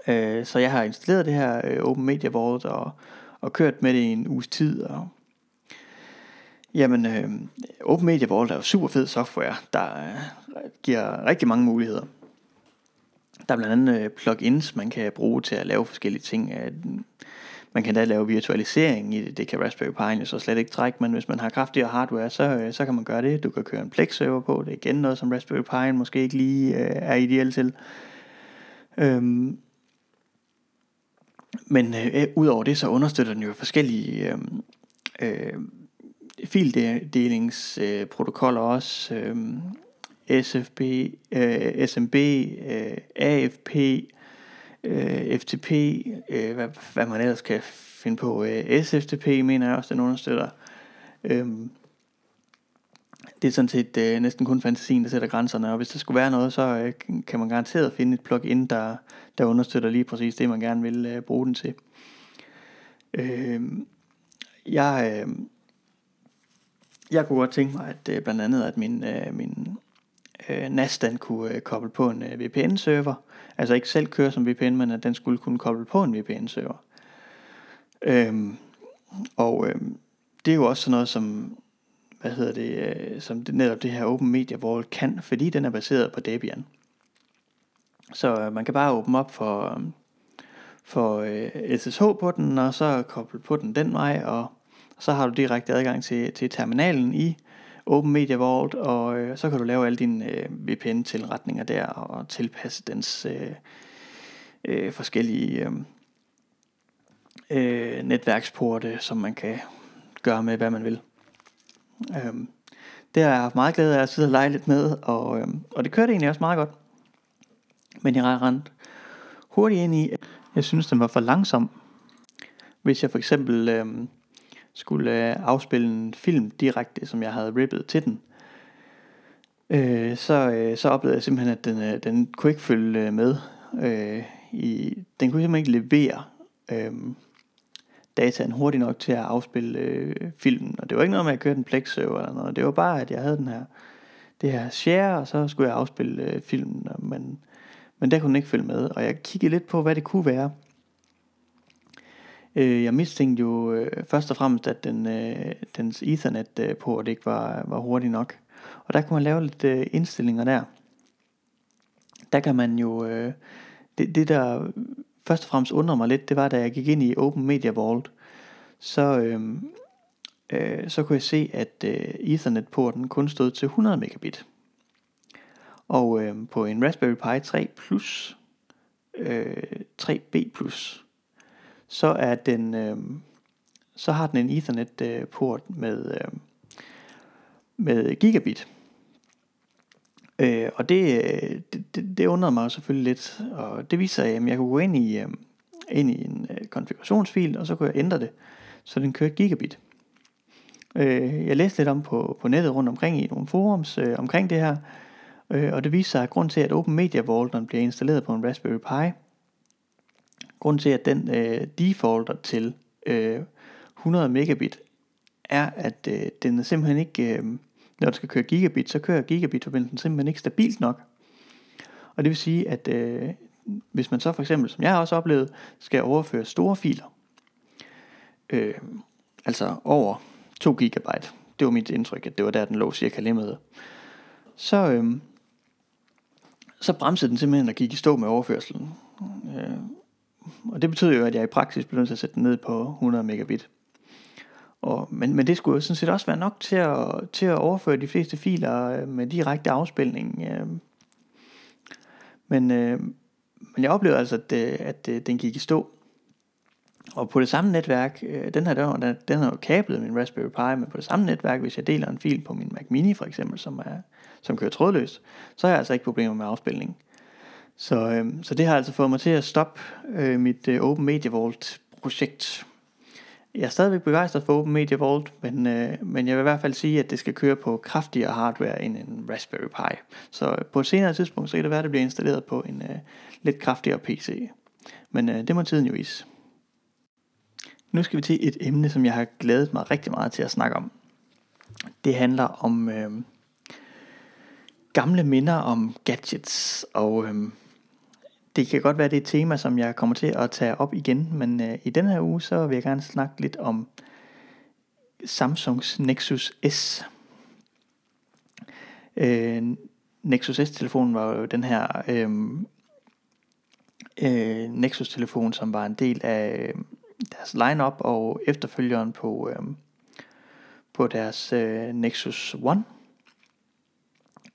Øh, så jeg har installeret det her øh, Open Media Vault, og, og kørt med det i en uges tid, og Jamen, øh, Open Media Vault er jo super fed software, der øh, giver rigtig mange muligheder. Der er blandt andet øh, plugins, man kan bruge til at lave forskellige ting. Øh, man kan da lave virtualisering i det. Det kan Raspberry Pi så slet ikke trække, men hvis man har kraftigere hardware, så, øh, så kan man gøre det. Du kan køre en Plex server på. Det er igen noget, som Raspberry Pi måske ikke lige øh, er ideelt til. Øhm, men øh, øh udover det, så understøtter den jo forskellige øhm, øh, øh, fildelingsprotokoller også. Øhm, øh, SFB, øh, SMB, øh, AFP, øh, FTP, øh, hvad, hvad man ellers kan finde på. Øh, SFTP mener jeg også, den understøtter. Øhm, det er sådan set øh, næsten kun fantasien, der sætter grænserne, og hvis der skulle være noget, så øh, kan man garanteret finde et plugin, der, der understøtter lige præcis det, man gerne vil øh, bruge den til. Øh, jeg, øh, jeg kunne godt tænke mig, at øh, blandt andet, at min, øh, min øh, NAS den kunne øh, koble på en øh, VPN-server. Altså ikke selv køre som VPN, men at den skulle kunne koble på en VPN-server. Øhm, og øh, det er jo også sådan noget som, hvad hedder det, øh, som det, netop det her Open Media Wall kan, fordi den er baseret på Debian. Så øh, man kan bare åbne op for, øhm, for øh, SSH på den, og så koble på den den vej, og så har du direkte adgang til, til terminalen i Open Media Vault, og øh, så kan du lave alle dine øh, VPN-tilretninger der, og tilpasse dens øh, øh, forskellige øh, øh, netværksporte, som man kan gøre med, hvad man vil. Øh, det har jeg haft meget glæde af at sidde og lege lidt med, og, øh, og det kørte egentlig også meget godt. Men jeg rent hurtigt ind i, Jeg synes, den var for langsom. Hvis jeg for eksempel øh, skulle øh, afspille en film direkte, som jeg havde rippet til den, øh, så, øh, så oplevede jeg simpelthen, at den, øh, den kunne ikke følge øh, med. Øh, i, den kunne simpelthen ikke levere øh, dataen hurtigt nok til at afspille øh, filmen. Og det var ikke noget med at køre den Plex server eller noget. Det var bare, at jeg havde den her, det her share, og så skulle jeg afspille øh, filmen. Men, men der kunne den ikke følge med. Og jeg kiggede lidt på, hvad det kunne være. Øh, jeg mistænkte jo øh, først og fremmest, at den, øh, dens Ethernet-port øh, ikke var, var hurtig nok. Og der kunne man lave lidt øh, indstillinger der. Der kan man jo... Øh, det, det der først og fremmest undrede mig lidt, det var da jeg gik ind i Open Media Vault, så, øh, øh, så kunne jeg se, at øh, Ethernet-porten kun stod til 100 megabit. Og øh, på en Raspberry Pi 3 Plus, øh, 3B Plus, så er den, øh, så har den en Ethernet-port øh, med, øh, med gigabit. Øh, og det, det, det, det undrede mig selvfølgelig lidt, og det viser, at jeg kunne gå ind i, øh, ind i en øh, konfigurationsfil, og så kunne jeg ændre det, så den kørte gigabit. Øh, jeg læste lidt om på, på nettet rundt omkring i nogle forums øh, omkring det her, øh, og det viser sig, at grund til, at Open Media Vault, når den bliver installeret på en Raspberry Pi, grund til, at den øh, defaulter til øh, 100 megabit, er, at øh, den er simpelthen ikke... Øh, når den skal køre gigabit, så kører gigabit-forbindelsen simpelthen ikke stabilt nok. Og det vil sige, at øh, hvis man så for eksempel, som jeg har også oplevet, skal overføre store filer, øh, altså over 2 gigabyte, det var mit indtryk, at det var der, den lå cirka limmet, så, øh, så bremsede den simpelthen og gik i stå med overførselen. Øh, og det betyder jo, at jeg i praksis blev nødt til at sætte den ned på 100 megabit. Og, men, men det skulle jo sådan set også være nok til at, til at overføre de fleste filer øh, med direkte afspilning. Øh. Men, øh, men jeg oplevede altså, at, at, at den gik i stå. Og på det samme netværk, den her den, den har jo kablet min Raspberry Pi, men på det samme netværk, hvis jeg deler en fil på min Mac Mini for eksempel, som, er, som kører trådløst, så har jeg altså ikke problemer med afspilning. Så, øh, så det har altså fået mig til at stoppe øh, mit øh, Open Media Vault projekt jeg er stadigvæk begejstret for Open Media Vault, men, øh, men jeg vil i hvert fald sige, at det skal køre på kraftigere hardware end en Raspberry Pi. Så øh, på et senere tidspunkt, så kan det være, at det bliver installeret på en øh, lidt kraftigere PC. Men øh, det må tiden jo vise. Nu skal vi til et emne, som jeg har glædet mig rigtig meget til at snakke om. Det handler om øh, gamle minder om gadgets og... Øh, det kan godt være, det er et tema, som jeg kommer til at tage op igen, men øh, i den her uge, så vil jeg gerne snakke lidt om Samsungs Nexus S. Øh, Nexus S-telefonen var jo den her øh, øh, Nexus-telefon, som var en del af øh, deres lineup og efterfølgeren på, øh, på deres øh, Nexus One,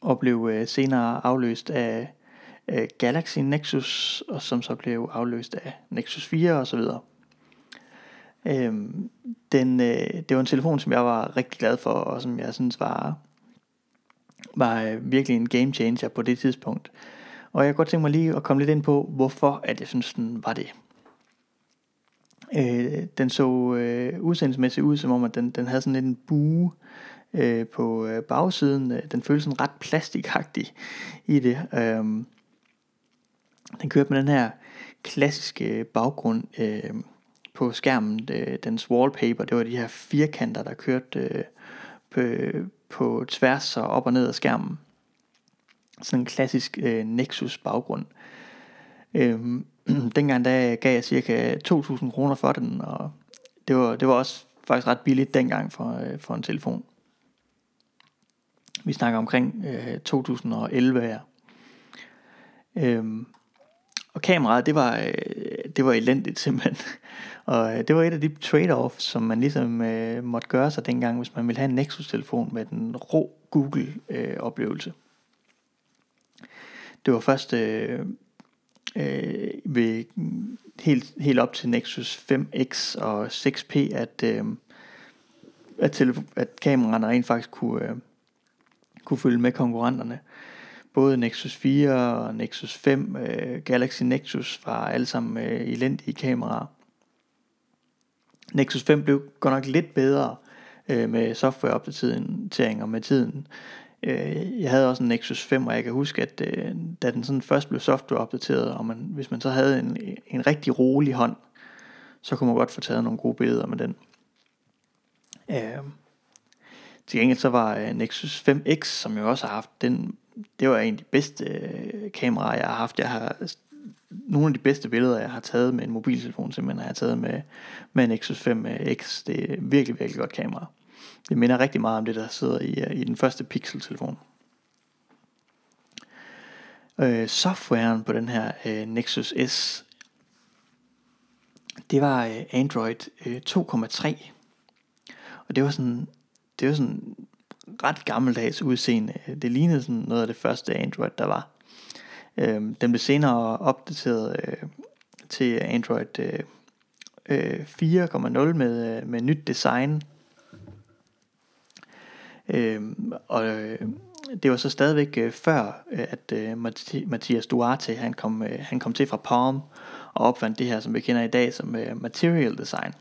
og blev øh, senere afløst af øh, Galaxy Nexus, og som så blev afløst af Nexus 4 og så videre. Øhm, den, øh, det var en telefon, som jeg var rigtig glad for, og som jeg synes var, var øh, virkelig en game changer på det tidspunkt. Og jeg kunne godt tænke mig lige at komme lidt ind på, hvorfor at jeg synes, den var det. Øh, den så øh, udsendelsesmæssigt ud, som om at den, den havde sådan en bue øh, på øh, bagsiden. Øh, den føltes sådan ret plastikagtig i det. Øh, den kørte med den her klassiske baggrund øh, på skærmen. Øh, dens wallpaper, det var de her firkanter, der kørte øh, på, på tværs og op og ned af skærmen. Sådan en klassisk øh, Nexus baggrund. Øh, dengang der gav jeg cirka 2.000 kroner for den, og det var, det var også faktisk ret billigt dengang for, øh, for en telefon. Vi snakker omkring øh, 2011 her. Øhm, og kameraet, det var, øh, det var elendigt simpelthen. Og øh, det var et af de trade-offs, som man ligesom øh, måtte gøre sig dengang, hvis man ville have en Nexus-telefon med den rå Google-oplevelse. Øh, det var først øh, øh, ved helt, helt op til Nexus 5X og 6P, at, øh, at, telefo- at kameraerne rent faktisk kunne, øh, kunne følge med konkurrenterne både Nexus 4 og Nexus 5, øh, Galaxy Nexus var alle sammen øh, elendige kameraer. Nexus 5 blev godt nok lidt bedre øh, med softwareopdateringer med tiden. Øh, jeg havde også en Nexus 5, og jeg kan huske, at øh, da den sådan først blev softwareopdateret, og man, hvis man så havde en, en rigtig rolig hånd, så kunne man godt få taget nogle gode billeder med den. Øh, til gengæld så var øh, Nexus 5X, som jeg også har haft, den, det var en af de bedste øh, kameraer, jeg har haft. Jeg har nogle af de bedste billeder, jeg har taget med en mobiltelefon, simpelthen har jeg taget med, med Nexus 5X. Øh, det er virkelig, virkelig godt kamera. Det minder rigtig meget om det, der sidder i, øh, i den første Pixel-telefon. Øh, softwaren på den her øh, Nexus S, det var øh, Android øh, 2,3. Og det var sådan, det var sådan ret gammeldags udseende. Det lignede sådan noget af det første Android, der var. Øh, den blev senere opdateret øh, til Android øh, øh, 4,0 med, øh, med nyt design. Øh, og øh, det var så stadigvæk øh, før, øh, at øh, Mathias Duarte han kom, øh, han kom til fra Palm og opfandt det her, som vi kender i dag som øh, material design.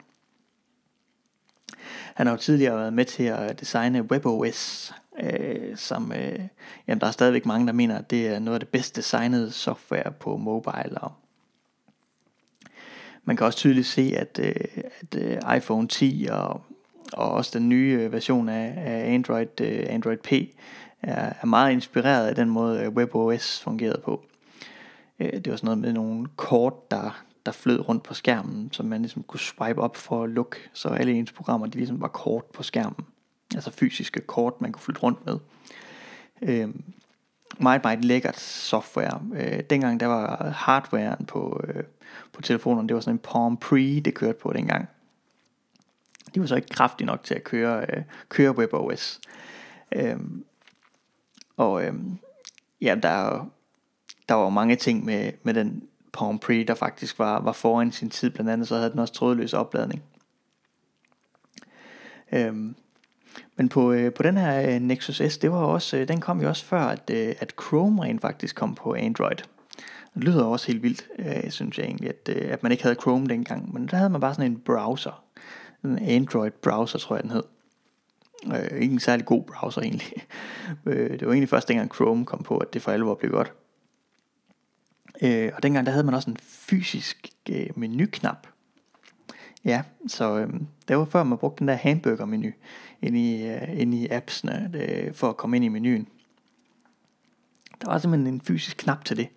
Han har jo tidligere været med til at designe WebOS, øh, som øh, jamen, der er stadigvæk mange, der mener, at det er noget af det bedst designede software på mobile. Og man kan også tydeligt se, at, øh, at øh, iPhone 10 og, og også den nye øh, version af, af Android, øh, Android P er, er meget inspireret af den måde, øh, WebOS fungerede på. Øh, det var sådan noget med nogle kort, der, der flød rundt på skærmen, som man ligesom kunne swipe op for at lukke, så alle ens programmer de ligesom var kort på skærmen. Altså fysiske kort, man kunne flytte rundt med. Øh, meget, meget lækkert software. Øh, dengang der var hardwaren på, øh, på telefonerne, det var sådan en Palm Pre, det kørte på dengang. Det var så ikke kraftige nok til at køre, øh, køre WebOS. Øh, og øh, ja, der, der var mange ting med, med den Palm Pre, der faktisk var, var foran sin tid. Blandt andet så havde den også trådløs opladning. Øhm, men på, øh, på den her øh, Nexus S, det var også, øh, den kom jo også før, at, øh, at Chrome rent faktisk kom på Android. Det lyder også helt vildt, øh, synes jeg egentlig, at, øh, at man ikke havde Chrome dengang. Men der havde man bare sådan en browser. En Android browser, tror jeg den hed. Øh, ikke en særlig god browser egentlig. øh, det var egentlig først dengang Chrome kom på, at det for alvor blev godt. Øh, og dengang der havde man også en fysisk øh, menuknap. Ja, så øh, det var før man brugte den der hamburger-menu ind i, øh, ind i appsene øh, for at komme ind i menuen. Der var simpelthen en fysisk knap til det.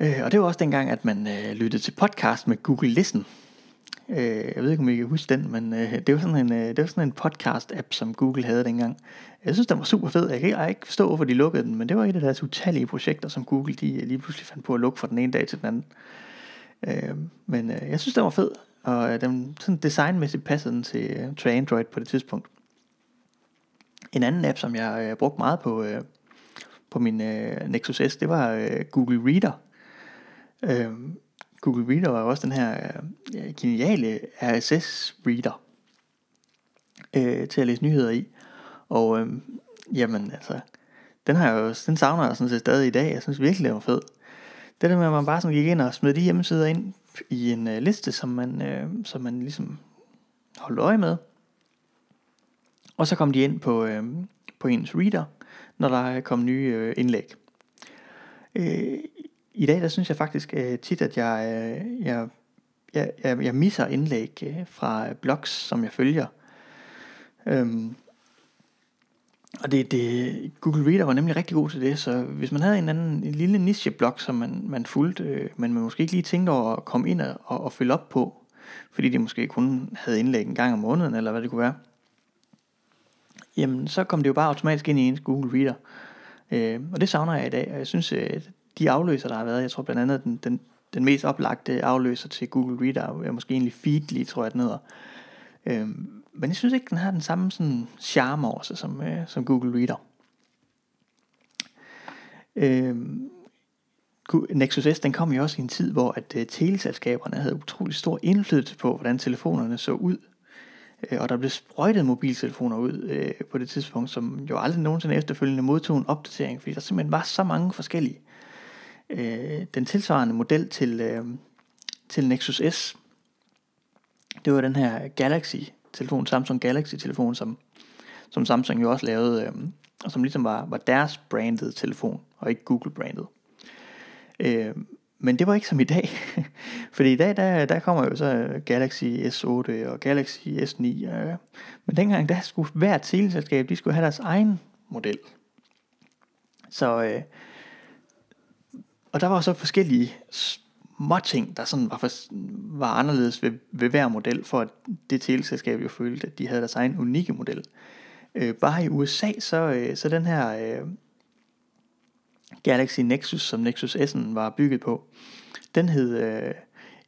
Øh, og det var også dengang, at man øh, lyttede til podcast med Google Listen. Øh, jeg ved ikke, om I kan huske den, men øh, det, var sådan en, øh, det var sådan en podcast-app, som Google havde dengang. Jeg synes, den var super fed. Jeg kan, jeg ikke forstå, hvorfor de lukkede den, men det var et af deres utallige projekter, som Google de øh, lige pludselig fandt på at lukke fra den ene dag til den anden. Øh, men øh, jeg synes, den var fed, og øh, den sådan designmæssigt passede den til, øh, til Android på det tidspunkt. En anden app, som jeg øh, brugte meget på, øh, på min øh, Nexus S, det var øh, Google Reader. Øh, Google Reader var også den her øh, geniale RSS-reader øh, til at læse nyheder i. Og øh, jamen altså, den, har jeg jo, den savner jeg sådan set stadig i dag. Jeg synes virkelig, det var fed. Det der med, at man bare sådan gik ind og smed de hjemmesider ind i en øh, liste, som man, øh, som man ligesom holdt øje med. Og så kom de ind på, øh, på ens reader, når der kom nye øh, indlæg. Øh, i dag der synes jeg faktisk øh, tit, at jeg, øh, jeg, jeg, jeg, jeg misser indlæg øh, fra blogs, som jeg følger. Øhm, og det, det, Google Reader var nemlig rigtig god til det, så hvis man havde en anden en lille nicheblog, som man, man fulgte, øh, men man måske ikke lige tænkte over at komme ind og, og, og følge op på, fordi de måske kun havde indlæg en gang om måneden, eller hvad det kunne være, jamen så kom det jo bare automatisk ind i ens Google Reader. Øh, og det savner jeg i dag, og jeg synes, øh, de afløser, der har været, jeg tror blandt andet, den, den, den mest oplagte afløser til Google Reader, er måske egentlig Feedly, tror jeg den hedder. Øhm, men jeg synes ikke, den har den samme sådan charme over sig som, øh, som Google Reader. Øhm, Nexus S den kom jo også i en tid, hvor at øh, teleselskaberne havde utrolig stor indflydelse på, hvordan telefonerne så ud. Øh, og der blev sprøjtet mobiltelefoner ud øh, på det tidspunkt, som jo aldrig nogensinde efterfølgende modtog en opdatering, fordi der simpelthen var så mange forskellige. Øh, Øh, den tilsvarende model til, øh, til Nexus S, det var den her Galaxy-telefon, Samsung Galaxy-telefon, som, som Samsung jo også lavede, øh, og som ligesom var, var deres branded telefon, og ikke Google-branded. Øh, men det var ikke som i dag. Fordi i dag, der, der kommer jo så Galaxy S8 og Galaxy S9. Øh. Men dengang, der skulle hvert teleselskab, de skulle have deres egen model. Så, øh, og der var så forskellige små ting, der sådan var, for, var anderledes ved, ved hver model, for at det teleselskab jo følte, at de havde deres egen unikke model. Øh, bare i USA, så, øh, så den her øh, Galaxy Nexus, som Nexus S'en var bygget på, den hed øh,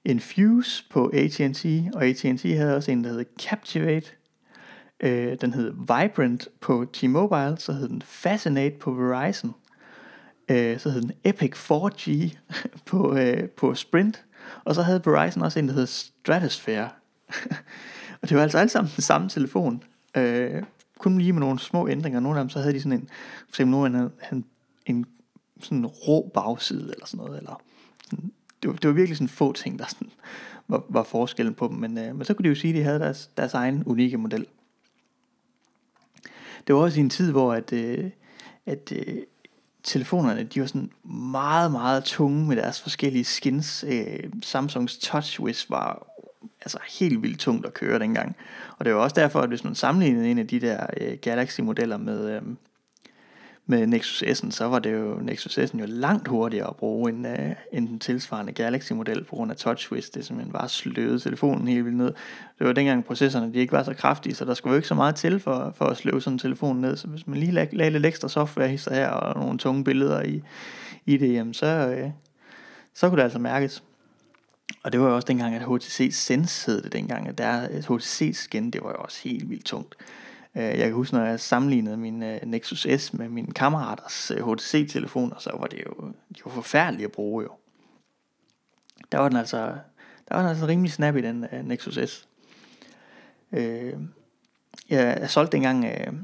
Infuse på AT&T, og AT&T havde også en, der hed Captivate. Øh, den hed Vibrant på T-Mobile, så hed den Fascinate på Verizon. Øh, så hed den Epic 4G på, øh, på Sprint. Og så havde Verizon også en, der hed Stratosphere. og det var altså alle sammen den samme telefon. Øh, kun lige med nogle små ændringer. Nogle af dem så havde de sådan en, for eksempel nogen havde en, en sådan rå bagside eller sådan noget, eller sådan, det, var, det var virkelig sådan få ting, der sådan var, var forskellen på dem, men, øh, men så kunne de jo sige, at de havde deres, deres egen unikke model. Det var også i en tid, hvor at, øh, at øh, telefonerne, de var sådan meget, meget tunge med deres forskellige skins. Øh, Samsungs TouchWiz var altså helt vildt tungt at køre dengang. Og det var også derfor, at hvis man sammenlignede en af de der øh, Galaxy-modeller med, øh, med Nexus S'en, så var det jo Nexus S'en jo langt hurtigere at bruge end, uh, end den tilsvarende Galaxy-model på grund af TouchWiz. Det simpelthen bare sløvede telefonen helt vildt ned. Det var dengang processorerne de ikke var så kraftige, så der skulle jo ikke så meget til for, for at sløve sådan en telefon ned. Så hvis man lige lagde, lagde lidt ekstra software her og nogle tunge billeder i, i det, jamen så, uh, så kunne det altså mærkes. Og det var jo også dengang, at HTC Sense hed det dengang, at der HTC skin, det var jo også helt vildt tungt. Øh, jeg kan huske, når jeg sammenlignede min øh, Nexus S med min kammeraters øh, HTC-telefoner, så var det jo, de var forfærdeligt at bruge jo. Der var den altså, der var den altså rimelig snap i den uh, Nexus S. Øh, jeg, jeg solgte dengang uh,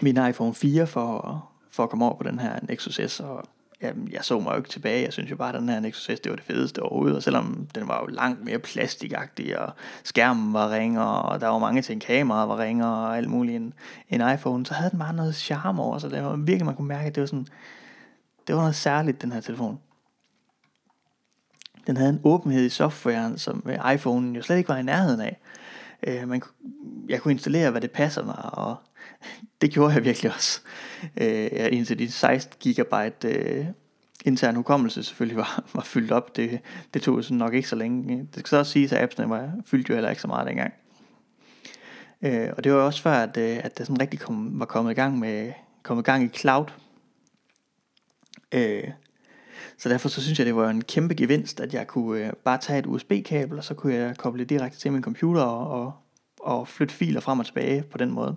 min iPhone 4 for, for at komme over på den her Nexus S, og jamen, jeg så mig jo ikke tilbage. Jeg synes jo bare, at den her Nexus S, det var det fedeste overhovedet. Og selvom den var jo langt mere plastikagtig, og skærmen var ringere, og der var mange ting, kameraet var ringere, og alt muligt en, en iPhone, så havde den bare noget charme over sig. Det var virkelig, man kunne mærke, at det var sådan, det var noget særligt, den her telefon. Den havde en åbenhed i softwaren, som iPhone jo slet ikke var i nærheden af. Øh, man, jeg kunne installere, hvad det passer mig, og det gjorde jeg virkelig også. Øh, ja, indtil de 16 gigabyte øh, intern hukommelse selvfølgelig var, var fyldt op. Det, det tog sådan nok ikke så længe. Det skal så også siges, at appsene var fyldt jo heller ikke så meget dengang. Øh, og det var også før, at, øh, at det sådan rigtig kom, var kommet i gang med kommet i gang i cloud. Øh, så derfor så synes jeg, det var en kæmpe gevinst, at jeg kunne øh, bare tage et USB-kabel, og så kunne jeg koble det direkte til min computer og, og, og flytte filer frem og tilbage på den måde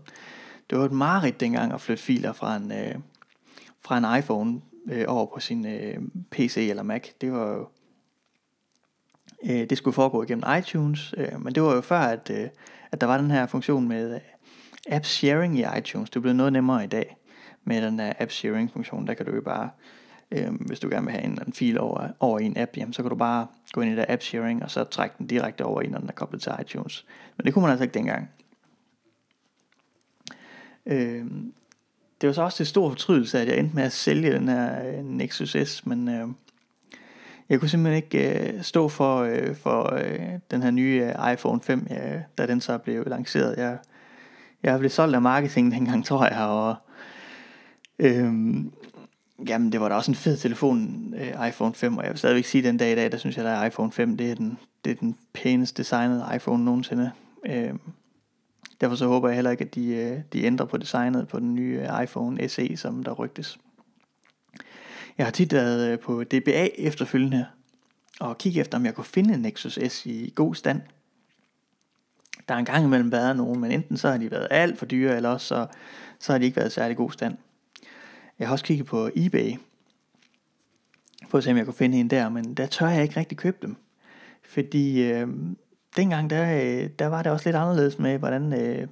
det var et mareridt dengang at flytte filer fra en, øh, fra en iPhone øh, over på sin øh, PC eller Mac. Det var jo, øh, det skulle foregå igennem iTunes, øh, men det var jo før, at, øh, at der var den her funktion med øh, app sharing i iTunes. Det blev noget nemmere i dag med den der app sharing funktion. Der kan du jo bare, øh, hvis du gerne vil have en, en fil over, over i en app, jamen, så kan du bare gå ind i der app sharing, og så trække den direkte over i, når den er koblet til iTunes. Men det kunne man altså ikke dengang. Øh, det var så også til stor fortrydelse, at jeg endte med at sælge den her øh, Nexus S, men øh, jeg kunne simpelthen ikke øh, stå for, øh, for øh, den her nye øh, iPhone 5, ja, øh, da den så blev lanceret. Jeg, jeg blev solgt af marketing dengang, tror jeg, og øh, jamen, det var da også en fed telefon, øh, iPhone 5, og jeg vil stadigvæk sige den dag i dag, der synes jeg, at iPhone 5, det er den, det er den pænest designede iPhone nogensinde. Øh, Derfor så håber jeg heller ikke, at de, øh, de ændrer på designet på den nye øh, iPhone SE, som der rygtes. Jeg har tit været øh, på DBA efterfølgende og kigge efter, om jeg kunne finde en Nexus S i god stand. Der er engang imellem været nogen, men enten så har de været alt for dyre, eller også så, så har de ikke været i særlig god stand. Jeg har også kigget på eBay, for at se om jeg kunne finde en der, men der tør jeg ikke rigtig købe dem. Fordi øh, dengang der, øh, der var det også lidt anderledes med, hvordan øh,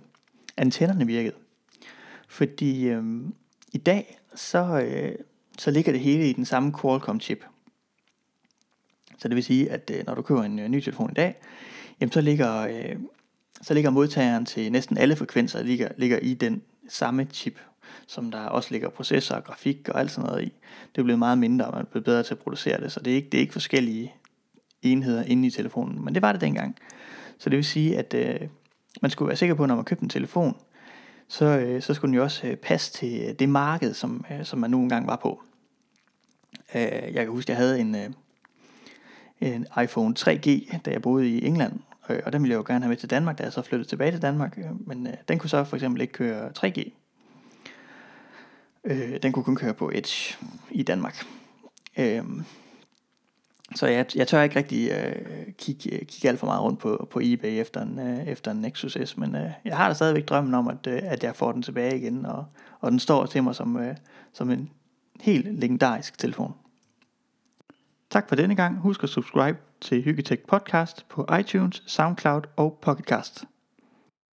antennerne virkede. Fordi øh, i dag, så, øh, så ligger det hele i den samme Qualcomm-chip. Så det vil sige, at øh, når du køber en øh, ny telefon i dag, jamen så ligger, øh, så ligger modtageren til næsten alle frekvenser ligger, ligger i den samme chip, som der også ligger processor og grafik og alt sådan noget i. Det er blevet meget mindre, og man er blevet bedre til at producere det, så det er ikke, det er ikke forskellige enheder inde i telefonen, men det var det dengang. Så det vil sige, at øh, man skulle være sikker på, når man købte en telefon, så, øh, så skulle den jo også øh, passe til øh, det marked, som, øh, som man nu engang var på. Øh, jeg kan huske, at jeg havde en, øh, en iPhone 3G, da jeg boede i England, øh, og den ville jeg jo gerne have med til Danmark, da jeg så flyttede tilbage til Danmark, øh, men øh, den kunne så for eksempel ikke køre 3G. Øh, den kunne kun køre på Edge i Danmark. Øh, så jeg, jeg tør ikke rigtig øh, kigge, kigge alt for meget rundt på, på eBay efter en, øh, efter en Nexus S, men øh, jeg har da stadigvæk drømmen om, at, øh, at jeg får den tilbage igen, og, og den står til mig som, øh, som en helt legendarisk telefon. Tak for denne gang. Husk at subscribe til Hyggetech Podcast på iTunes, SoundCloud og Pocketcast.